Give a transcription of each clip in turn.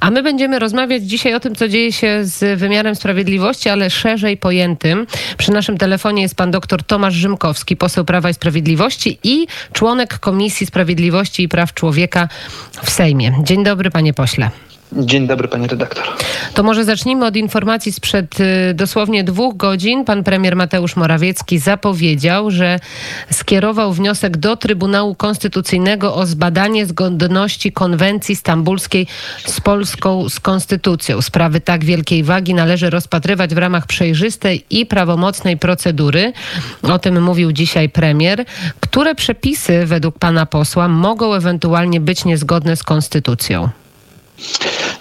A my będziemy rozmawiać dzisiaj o tym, co dzieje się z wymiarem sprawiedliwości, ale szerzej pojętym. Przy naszym telefonie jest pan dr Tomasz Rzymkowski, poseł Prawa i Sprawiedliwości i członek Komisji Sprawiedliwości i Praw Człowieka w Sejmie. Dzień dobry, panie pośle. Dzień dobry, pani redaktor. To może zacznijmy od informacji sprzed y, dosłownie dwóch godzin. Pan premier Mateusz Morawiecki zapowiedział, że skierował wniosek do Trybunału Konstytucyjnego o zbadanie zgodności konwencji stambulskiej z polską z konstytucją. Sprawy tak wielkiej wagi należy rozpatrywać w ramach przejrzystej i prawomocnej procedury. O tym mówił dzisiaj premier. Które przepisy według pana posła mogą ewentualnie być niezgodne z konstytucją?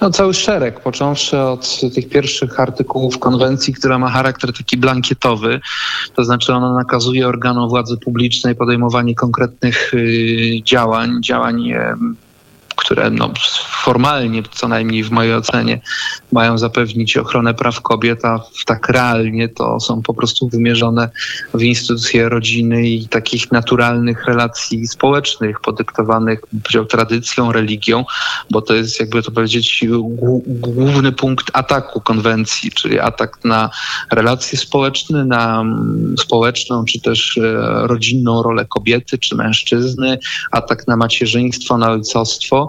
No cały szereg, począwszy od tych pierwszych artykułów konwencji, która ma charakter taki blankietowy, to znaczy ona nakazuje organom władzy publicznej podejmowanie konkretnych y, działań, działań które no, formalnie, co najmniej w mojej ocenie, mają zapewnić ochronę praw kobiet, a tak realnie to są po prostu wymierzone w instytucje rodziny i takich naturalnych relacji społecznych, podyktowanych tradycją, religią, bo to jest, jakby to powiedzieć, główny punkt ataku konwencji, czyli atak na relacje społeczne, na mm, społeczną czy też e, rodzinną rolę kobiety czy mężczyzny, atak na macierzyństwo, na ojcostwo.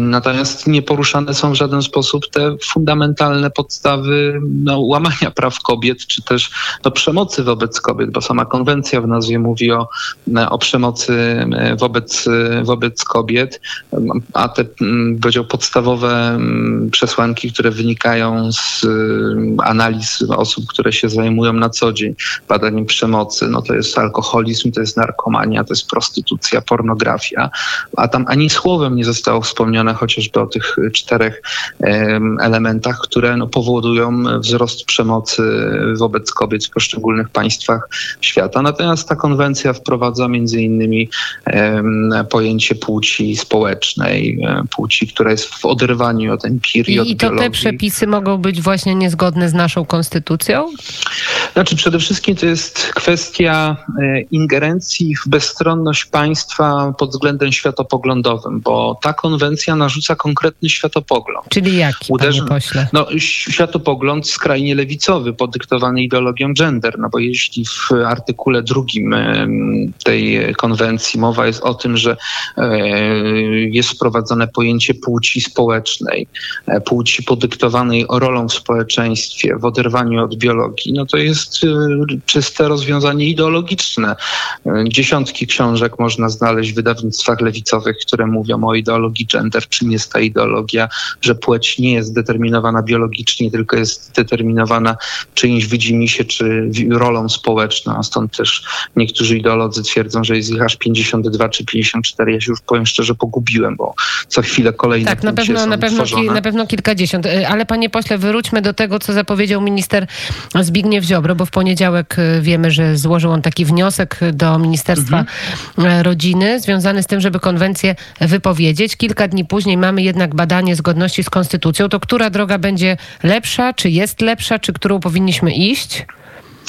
natomiast nie poruszane są w żaden sposób te fundamentalne podstawy no, łamania praw kobiet, czy też no, przemocy wobec kobiet, bo sama konwencja w nazwie mówi o, o przemocy e, wobec, wobec kobiet, a te powiedział, podstawowe przesłanki, które wynikają z analiz osób, które się zajmują na co dzień badaniem przemocy, no to jest alkoholizm, to jest narkomania, to jest prostytucja, pornografia, a tam ani słowem nie zostało wspomniane chociażby o tych czterech elementach, które no, powodują wzrost przemocy wobec kobiet w poszczególnych państwach świata. Natomiast ta konwencja wprowadza między innymi pojęcie płci społecznej, e, płci, która jest w oderwaniu od empirii, I, od I to biologii. te przepisy mogą być właśnie niezgodne z naszą konstytucją? Znaczy przede wszystkim to jest kwestia e, ingerencji w bezstronność państwa pod względem światopoglądowym, bo ta konwencja narzuca konkretny światopogląd. Czyli jaki, Uderzy- panie pośle? No, światopogląd skrajnie lewicowy, podyktowany ideologią gender, no bo jeśli w artykule drugim tej konwencji mowa jest o tym, że e, jest wprowadzone pojęcie płci społecznej, e, płci podyktowanej rolą w społeczeństwie, w oderwaniu od biologii, no to jest e, czyste rozwiązanie ideologiczne. Dziesiątki książek można znaleźć w wydawnictwach lewicowych, które mówią o ideologii gender, czym jest ta ideologia, że płeć nie jest determinowana biologicznie, tylko jest determinowana czyimś widzimisię czy rolą społeczną, stąd też niektórzy ideolodzy twierdzą, że jest ich aż 52 czy 54. Ja się już powiem szczerze pogubiłem, bo co chwilę kolejne Tak, na pewno, na, pewno, ki- na pewno kilkadziesiąt. Y, Ale panie pośle, wróćmy do tego, co zapowiedział minister Zbigniew Ziobro, bo w poniedziałek y, wiemy, że złożył on taki wniosek do Ministerstwa Mhm. y, Rodziny związany z tym, żeby konwencję wypowiedzieć. Kilka dni później mamy jednak badanie zgodności z konstytucją. To która droga będzie lepsza? Czy jest lepsza? Czy którą powinniśmy iść?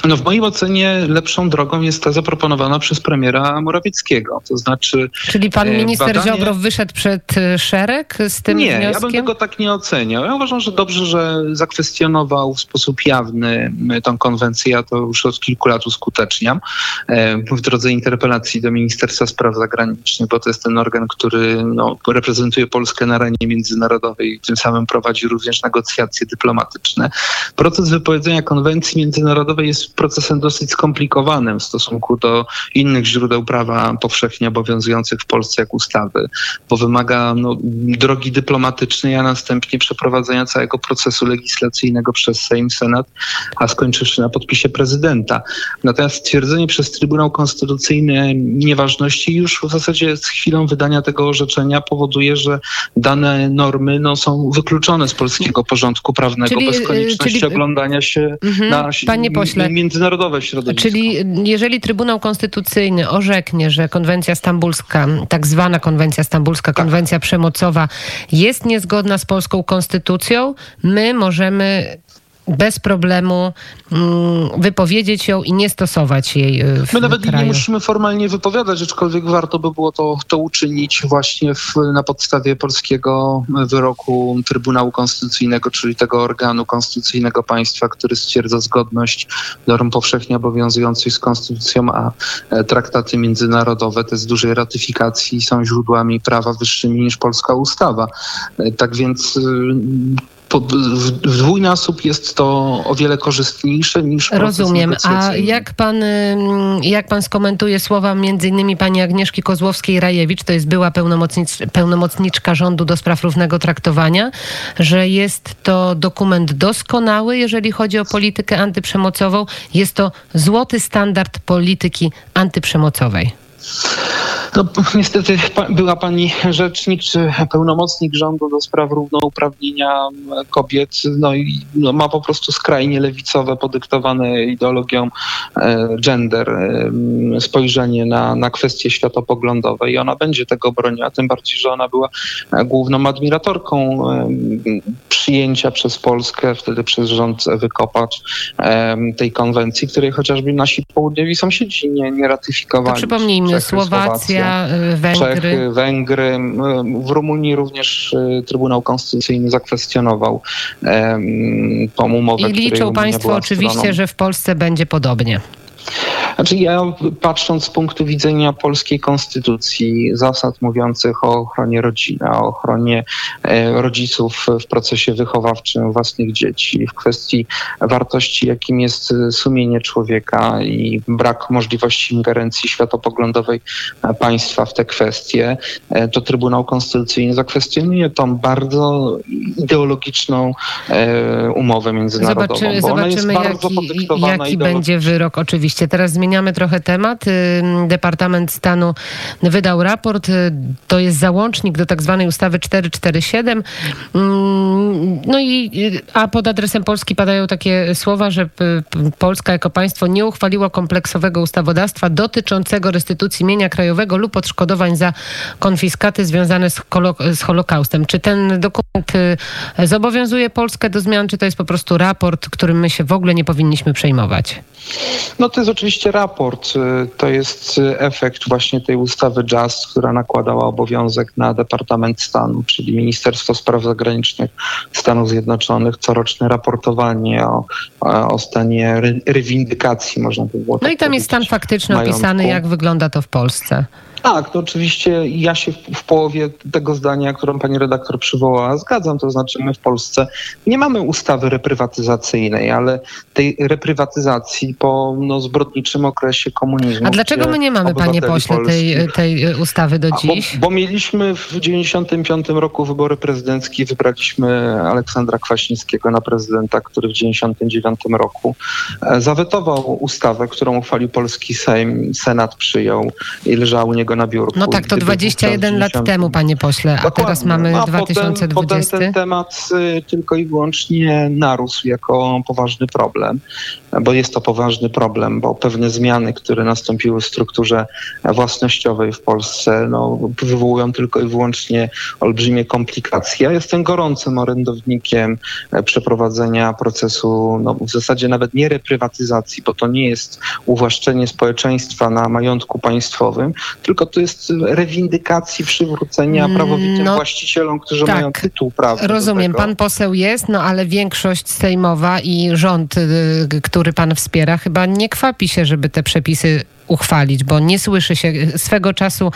No w mojej ocenie lepszą drogą jest ta zaproponowana przez premiera Morawieckiego. To znaczy Czyli pan E, minister badanie- Ziobro wyszedł przed y, szereg z tym nie, ja bym wnioskiem? tego tak nie oceniał. Ja uważam, że dobrze, że zakwestionował w sposób jawny m, tą konwencję. Ja to już od kilku lat uskuteczniam e, w drodze interpelacji do Ministerstwa Spraw Zagranicznych, bo to jest ten organ, który no, reprezentuje Polskę na arenie międzynarodowej i tym samym prowadzi również negocjacje dyplomatyczne. Proces wypowiedzenia konwencji międzynarodowej jest procesem dosyć skomplikowanym w stosunku do innych źródeł prawa powszechnie obowiązujących w Polsce jak ustawy, bo wymaga no, drogi dyplomatycznej, a następnie przeprowadzenia całego procesu legislacyjnego przez Sejm, Senat, a skończywszy na podpisie prezydenta. Natomiast stwierdzenie przez Trybunał Konstytucyjny nieważności już w zasadzie z chwilą wydania tego orzeczenia powoduje, że dane normy no, są wykluczone z polskiego porządku prawnego Czyli, bez y, konieczności czyli- oglądania się Mhm. na Panie pośle. Międzynarodowe środowisko. Czyli jeżeli Trybunał Konstytucyjny orzeknie, że konwencja stambulska, tak zwana konwencja stambulska, Tak. konwencja przemocowa jest niezgodna z polską konstytucją, my możemy bez problemu mm, wypowiedzieć ją i nie stosować jej w My nawet kraju. nie musimy formalnie wypowiadać, aczkolwiek warto by było to, to uczynić właśnie w, na podstawie polskiego wyroku Trybunału Konstytucyjnego, czyli tego organu konstytucyjnego państwa, który stwierdza zgodność norm powszechnie obowiązujących z konstytucją, a e, traktaty międzynarodowe te z dużej ratyfikacji są źródłami prawa wyższymi niż polska ustawa. E, Tak więc y, po- w w dwójnasób jest to o wiele korzystniejsze niż Rozumiem. A jak pan, ym, jak pan skomentuje słowa między innymi pani Agnieszki Kozłowskiej-Rajewicz, to jest była pełnomocnicz, pełnomocniczka rządu do spraw równego traktowania, że jest to dokument doskonały, jeżeli chodzi o politykę antyprzemocową. Jest to złoty standard polityki antyprzemocowej. No, niestety była pani rzecznik czy pełnomocnik rządu do spraw równouprawnienia kobiet, no i no, ma po prostu skrajnie lewicowe, podyktowane ideologią e, gender e, spojrzenie na, na kwestie światopoglądowe i ona będzie tego broniła, tym bardziej, że ona była główną admiratorką e, przyjęcia przez Polskę, wtedy przez rząd Ewy Kopacz e, tej konwencji, której chociażby nasi południowi sąsiedzi nie, nie ratyfikowali. To przypomnijmy, Czechy, Słowacja, y, Węgry. Czechy, Węgry. M, W Rumunii również y, Trybunał Konstytucyjny zakwestionował tą umowę. I liczą państwo oczywiście, stroną. że w Polsce będzie podobnie. Znaczy ja patrząc z punktu widzenia polskiej konstytucji, zasad mówiących o ochronie rodziny, o ochronie e, rodziców w procesie wychowawczym własnych dzieci, w kwestii wartości, jakim jest sumienie człowieka i brak możliwości ingerencji światopoglądowej państwa w te kwestie, e, to Trybunał Konstytucyjny zakwestionuje tą bardzo ideologiczną e, umowę międzynarodową. Zobaczymy, bo ona jest zobaczymy bardzo jaki, jaki będzie wyrok. Oczywiście. Teraz zmieniamy trochę temat. Ym, Departament Stanu wydał raport. y, To jest załącznik do tak zwanej ustawy 447. Ym, No i y, a pod adresem Polski padają takie słowa, że Polska jako państwo nie uchwaliło kompleksowego ustawodawstwa dotyczącego restytucji mienia krajowego lub odszkodowań za konfiskaty związane z, z Holokaustem. Czy ten dokument y, zobowiązuje Polskę do zmian, czy to jest po prostu raport, którym my się w ogóle nie powinniśmy przejmować? No to jest oczywiście raport. y, To jest y, efekt właśnie tej ustawy JUST, która nakładała obowiązek na Departament Stanu, czyli Ministerstwo Spraw Zagranicznych Stanów Zjednoczonych, coroczne raportowanie o, o stanie rewindykacji, można by było No tak i tam jest stan faktyczny opisany, jak wygląda to w Polsce. Tak, to oczywiście ja się w, w połowie tego zdania, którą pani redaktor przywołała, zgadzam. To znaczy my w Polsce nie mamy ustawy reprywatyzacyjnej, ale tej reprywatyzacji po no, zbrodniczym okresie komunizmu. A dlaczego my nie mamy, panie pośle, tej, polskich- tej y, ustawy do dziś? Bo, bo mieliśmy w 95 roku wybory prezydenckie, wybraliśmy Aleksandra Kwaśniewskiego na prezydenta, który w 99 roku e, zawetował ustawę, którą uchwalił polski Sejm, Senat przyjął i leżała u niego na biurku. No tak, to Gdyby 21 wówczas lat 90 temu, panie pośle, a teraz Dokładnie. mamy No, a Potem, 2020. potem ten temat y, tylko i wyłącznie narósł jako poważny problem, bo jest to poważny problem, bo pewne zmiany, które nastąpiły w strukturze własnościowej w Polsce, no, wywołują tylko i wyłącznie olbrzymie komplikacje. Ja jestem gorącym orędownikiem e, przeprowadzenia procesu, no, w zasadzie nawet nie reprywatyzacji, bo to nie jest uwłaszczenie społeczeństwa na majątku państwowym, tylko to jest rewindykacji, przywrócenia Mm, prawowitym no, właścicielom, którzy tak. mają tytuł prawny. Rozumiem, pan poseł jest, no ale większość sejmowa i rząd, y, który pan wspiera, chyba nie kwapi się, żeby te przepisy uchwalić, bo nie słyszy się. Swego czasu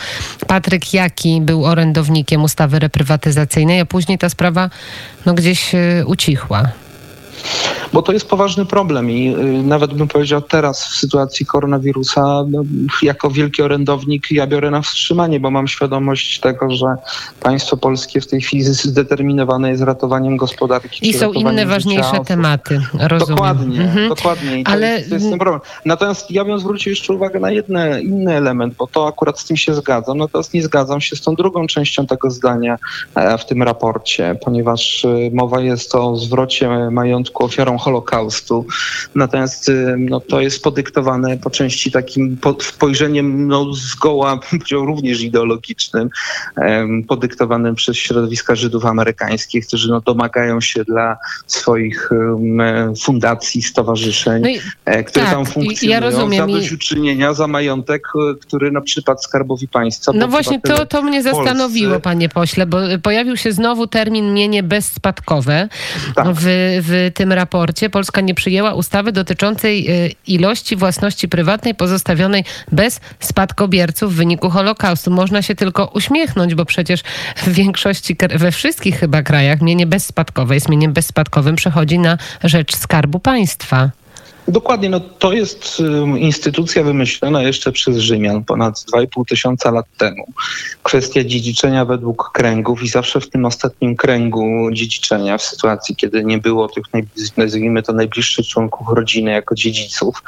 Patryk Jaki był orędownikiem ustawy reprywatyzacyjnej, a później ta sprawa no, gdzieś y, ucichła. Bo to jest poważny problem i y, nawet bym powiedział teraz w sytuacji koronawirusa, no, jako wielki orędownik ja biorę na wstrzymanie, bo mam świadomość tego, że państwo polskie w tej chwili zdeterminowane jest ratowaniem gospodarki. I są inne ważniejsze osób. tematy. Rozumiem. Dokładnie, Mhm. dokładnie. I to, Ale- jest, to jest ten problem. Natomiast ja bym zwrócił jeszcze uwagę na jedne, inny element, bo to akurat z tym się zgadzam. Natomiast nie zgadzam się z tą drugą częścią tego zdania e, w tym raporcie, ponieważ e, mowa jest o zwrocie majątku ofiarom Holokaustu. Natomiast y, no, to jest podyktowane po części takim spojrzeniem no, zgoła, również ideologicznym, podyktowanym przez środowiska Żydów amerykańskich, którzy no, domagają się dla swoich fundacji, stowarzyszeń, no i, e, które tak, tam funkcjonują, ja rozumiem. zadośćuczynienia za majątek, e, który na przykład Skarbowi Państwa... No właśnie to, to mnie zastanowiło, panie pośle, bo pojawił się znowu termin mienie bezspadkowe tak. w, w tym raporcie. Polska nie przyjęła ustawy dotyczącej e, ilości własności prywatnej pozostawionej bez spadkobierców w wyniku Holokaustu. Można się tylko uśmiechnąć, bo przecież w większości, we wszystkich chyba krajach mienie bezspadkowe jest mieniem bezspadkowym przechodzi na rzecz Skarbu Państwa. Dokładnie, no to jest instytucja wymyślona jeszcze przez Rzymian ponad 2,5 tysiąca lat temu. Kwestia dziedziczenia według kręgów i zawsze w tym ostatnim kręgu dziedziczenia, w sytuacji, kiedy nie było tych, nazwijmy to, najbliższych członków rodziny jako dziedziców,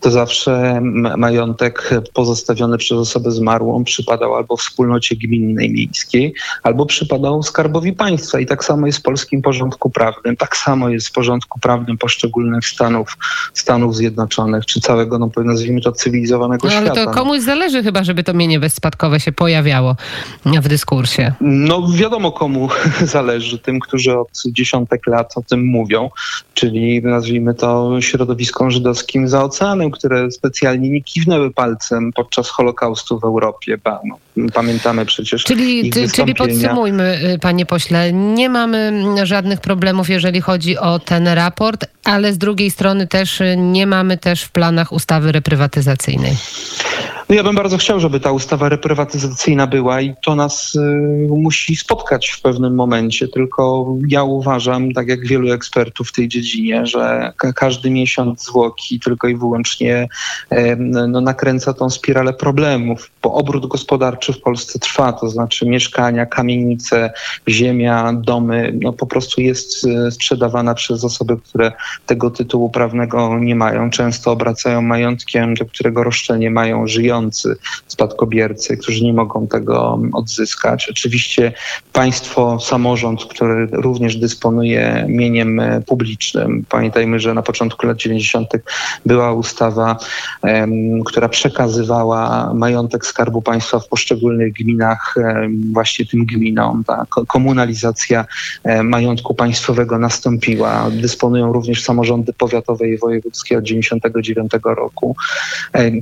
to zawsze majątek pozostawiony przez osobę zmarłą przypadał albo wspólnocie gminnej miejskiej, albo przypadał skarbowi państwa. I tak samo jest w polskim porządku prawnym, tak samo jest w porządku prawnym poszczególnych stanów Stanów Zjednoczonych, czy całego, no nazwijmy to, cywilizowanego no, ale świata. Ale to komuś zależy chyba, żeby to mienie bezspadkowe się pojawiało w dyskursie. No wiadomo komu zależy, tym, którzy od dziesiątek lat o tym mówią, czyli nazwijmy to środowiskom żydowskim za oceanem, które specjalnie nie kiwnęły palcem podczas Holokaustu w Europie. No, pamiętamy przecież Czyli, czyli podsumujmy, y, panie pośle, nie mamy żadnych problemów, jeżeli chodzi o ten raport, ale z drugiej strony też nie mamy też w planach ustawy reprywatyzacyjnej. No ja bym bardzo chciał, żeby ta ustawa reprywatyzacyjna była i to nas y, musi spotkać w pewnym momencie. Tylko ja uważam, tak jak wielu ekspertów w tej dziedzinie, że każdy miesiąc zwłoki tylko i wyłącznie y, no, nakręca tą spiralę problemów, bo obrót gospodarczy w Polsce trwa, to znaczy mieszkania, kamienice, ziemia, domy, no po prostu jest y, sprzedawana przez osoby, które tego tytułu prawnego nie mają. Często obracają majątkiem, do którego roszczenie mają spadkobiercy, którzy nie mogą tego odzyskać. Oczywiście państwo, samorząd, który również dysponuje mieniem publicznym. Pamiętajmy, że na początku lat 90. była ustawa, która przekazywała majątek Skarbu Państwa w poszczególnych gminach właśnie tym gminom. Ta komunalizacja majątku państwowego nastąpiła. Dysponują również samorządy powiatowe i wojewódzkie od 99 roku.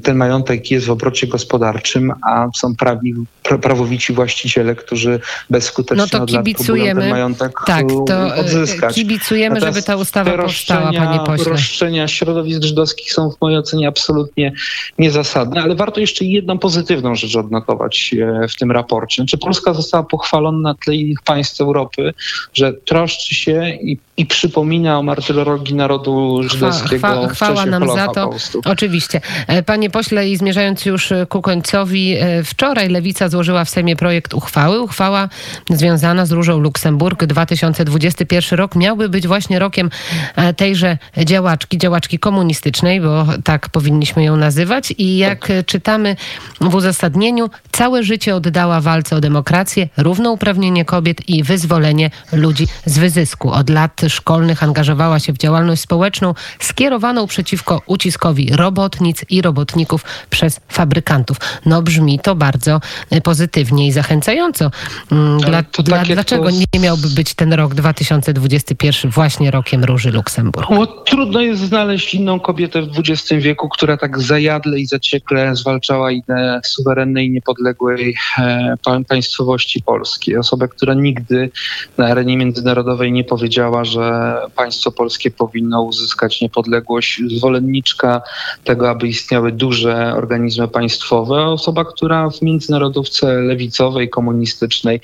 Ten majątek jest w obrocie gospodarczym, a są prawi, prawowici właściciele, którzy bezskutecznie no to kibicujemy, ten majątek tak, to e, odzyskać. Kibicujemy, żeby ta ustawa powstała, panie pośle. Roszczenia środowisk żydowskich są w mojej ocenie absolutnie niezasadne, ale warto jeszcze jedną pozytywną rzecz odnotować e, w tym raporcie. Czy znaczy, Polska została pochwalona na tle innych państw Europy, że troszczy się i, i przypomina o martyrologii narodu żydowskiego chwa, chwa, Chwała nam za to. Oczywiście. E, panie pośle, i zmierzając już ku końcowi, wczoraj Lewica złożyła w Sejmie projekt uchwały. Uchwała związana z Różą Luksemburg 2021 rok miałby być właśnie rokiem e, tejże działaczki, działaczki komunistycznej, bo tak powinniśmy ją nazywać. I jak czytamy w uzasadnieniu, całe życie oddała walce o demokrację, równouprawnienie kobiet i wyzwolenie ludzi z wyzysku. Od lat szkolnych angażowała się w działalność społeczną skierowaną przeciwko uciskowi robotnic i robotników przez fabrykantów. No brzmi to bardzo pozytywnie i zachęcająco. Mm, dla, dla, dlaczego nie miałby być ten rok 2021 właśnie rokiem Róży Luksemburg? Bo trudno jest znaleźć inną kobietę w XX wieku, która tak zajadle i zaciekle zwalczała ideę suwerennej, niepodległej e, państwowości polskiej. Osobę, która nigdy na arenie międzynarodowej nie powiedziała, że państwo polskie powinno uzyskać niepodległość. Zwolenniczka tego, aby istniały duże organizmy państwowe. Osoba, która w międzynarodówce lewicowej, komunistycznej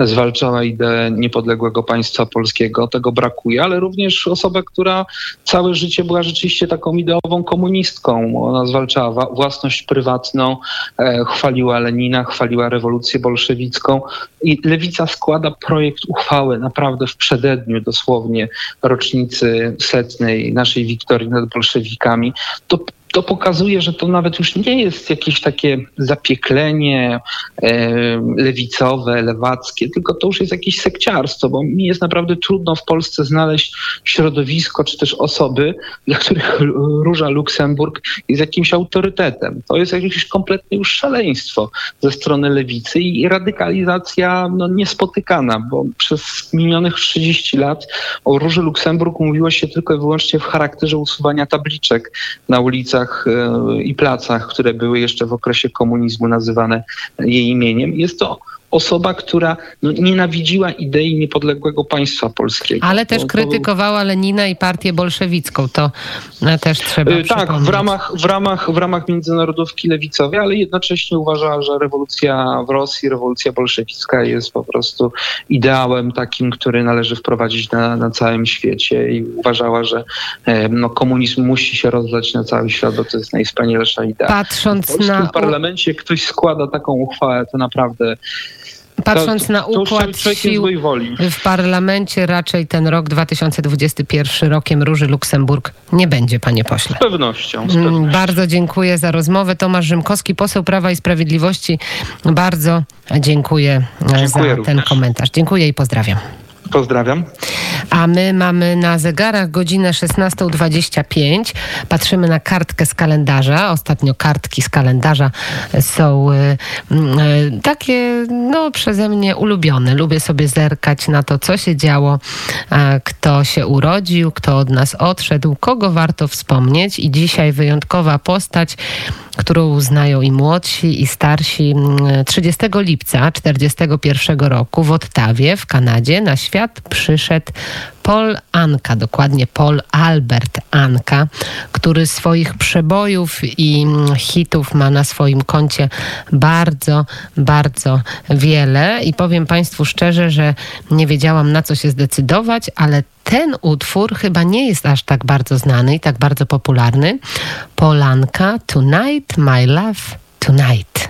zwalczała ideę niepodległego państwa polskiego. Tego brakuje, ale również osobę, która całe życie była rzeczywiście taką ideową komunistką. Ona zwalczała własność prywatną, e, chwaliła Lenina, chwaliła rewolucję bolszewicką i lewica składa projekt uchwały naprawdę w przededniu dosłownie rocznicy setnej naszej wiktorii nad bolszewikami. To to pokazuje, że to nawet już nie jest jakieś takie zapieklenie e, lewicowe, lewackie, tylko to już jest jakieś sekciarstwo, bo mi jest naprawdę trudno w Polsce znaleźć środowisko czy też osoby, dla których Róża Luksemburg jest jakimś autorytetem. To jest jakieś kompletnie już szaleństwo ze strony lewicy i radykalizacja no, niespotykana, bo przez minionych 30 lat o Róży Luksemburg mówiło się tylko i wyłącznie w charakterze usuwania tabliczek na ulicach e, i placach, które były jeszcze w okresie komunizmu nazywane jej imieniem. Jest to osoba, która no, nienawidziła idei niepodległego państwa polskiego. Ale też to, krytykowała to... Lenina i partię bolszewicką. To e, też trzeba yy, Tak, w ramach, w, ramach, w ramach międzynarodówki lewicowej, ale jednocześnie uważała, że rewolucja w Rosji, rewolucja bolszewicka jest po prostu ideałem takim, który należy wprowadzić na, na całym świecie i uważała, że e, no, komunizm musi się rozdać na cały świat, bo to jest najwspanialsza idea. Patrząc w na... W parlamencie ktoś składa taką uchwałę, to naprawdę Patrząc to, na układ sił w parlamencie, raczej ten rok 2021 rokiem Róży Luksemburg nie będzie, panie pośle. Z pewnością, z mm, pewnością. Bardzo dziękuję za rozmowę. Tomasz Rzymkowski, poseł Prawa i Sprawiedliwości. Bardzo dziękuję, dziękuję za również. ten komentarz. Dziękuję i pozdrawiam. Pozdrawiam. A my mamy na zegarach godzinę 16.25. Patrzymy na kartkę z kalendarza. Ostatnio kartki z kalendarza są y, y, takie, no, przeze mnie ulubione. Lubię sobie zerkać na to, co się działo, kto się urodził, kto od nas odszedł, kogo warto wspomnieć. I dzisiaj wyjątkowa postać którą uznają i młodsi, i starsi. 30 mm, lipca 1941 roku w Ottawie w Kanadzie na świat przyszedł Paul Anka, dokładnie Paul Albert Anka, który swoich przebojów i hitów ma na swoim koncie bardzo, bardzo wiele. I powiem Państwu szczerze, że nie wiedziałam na co się zdecydować, ale ten utwór chyba nie jest aż tak bardzo znany i tak bardzo popularny. Polanka, Tonight, My Love, Tonight.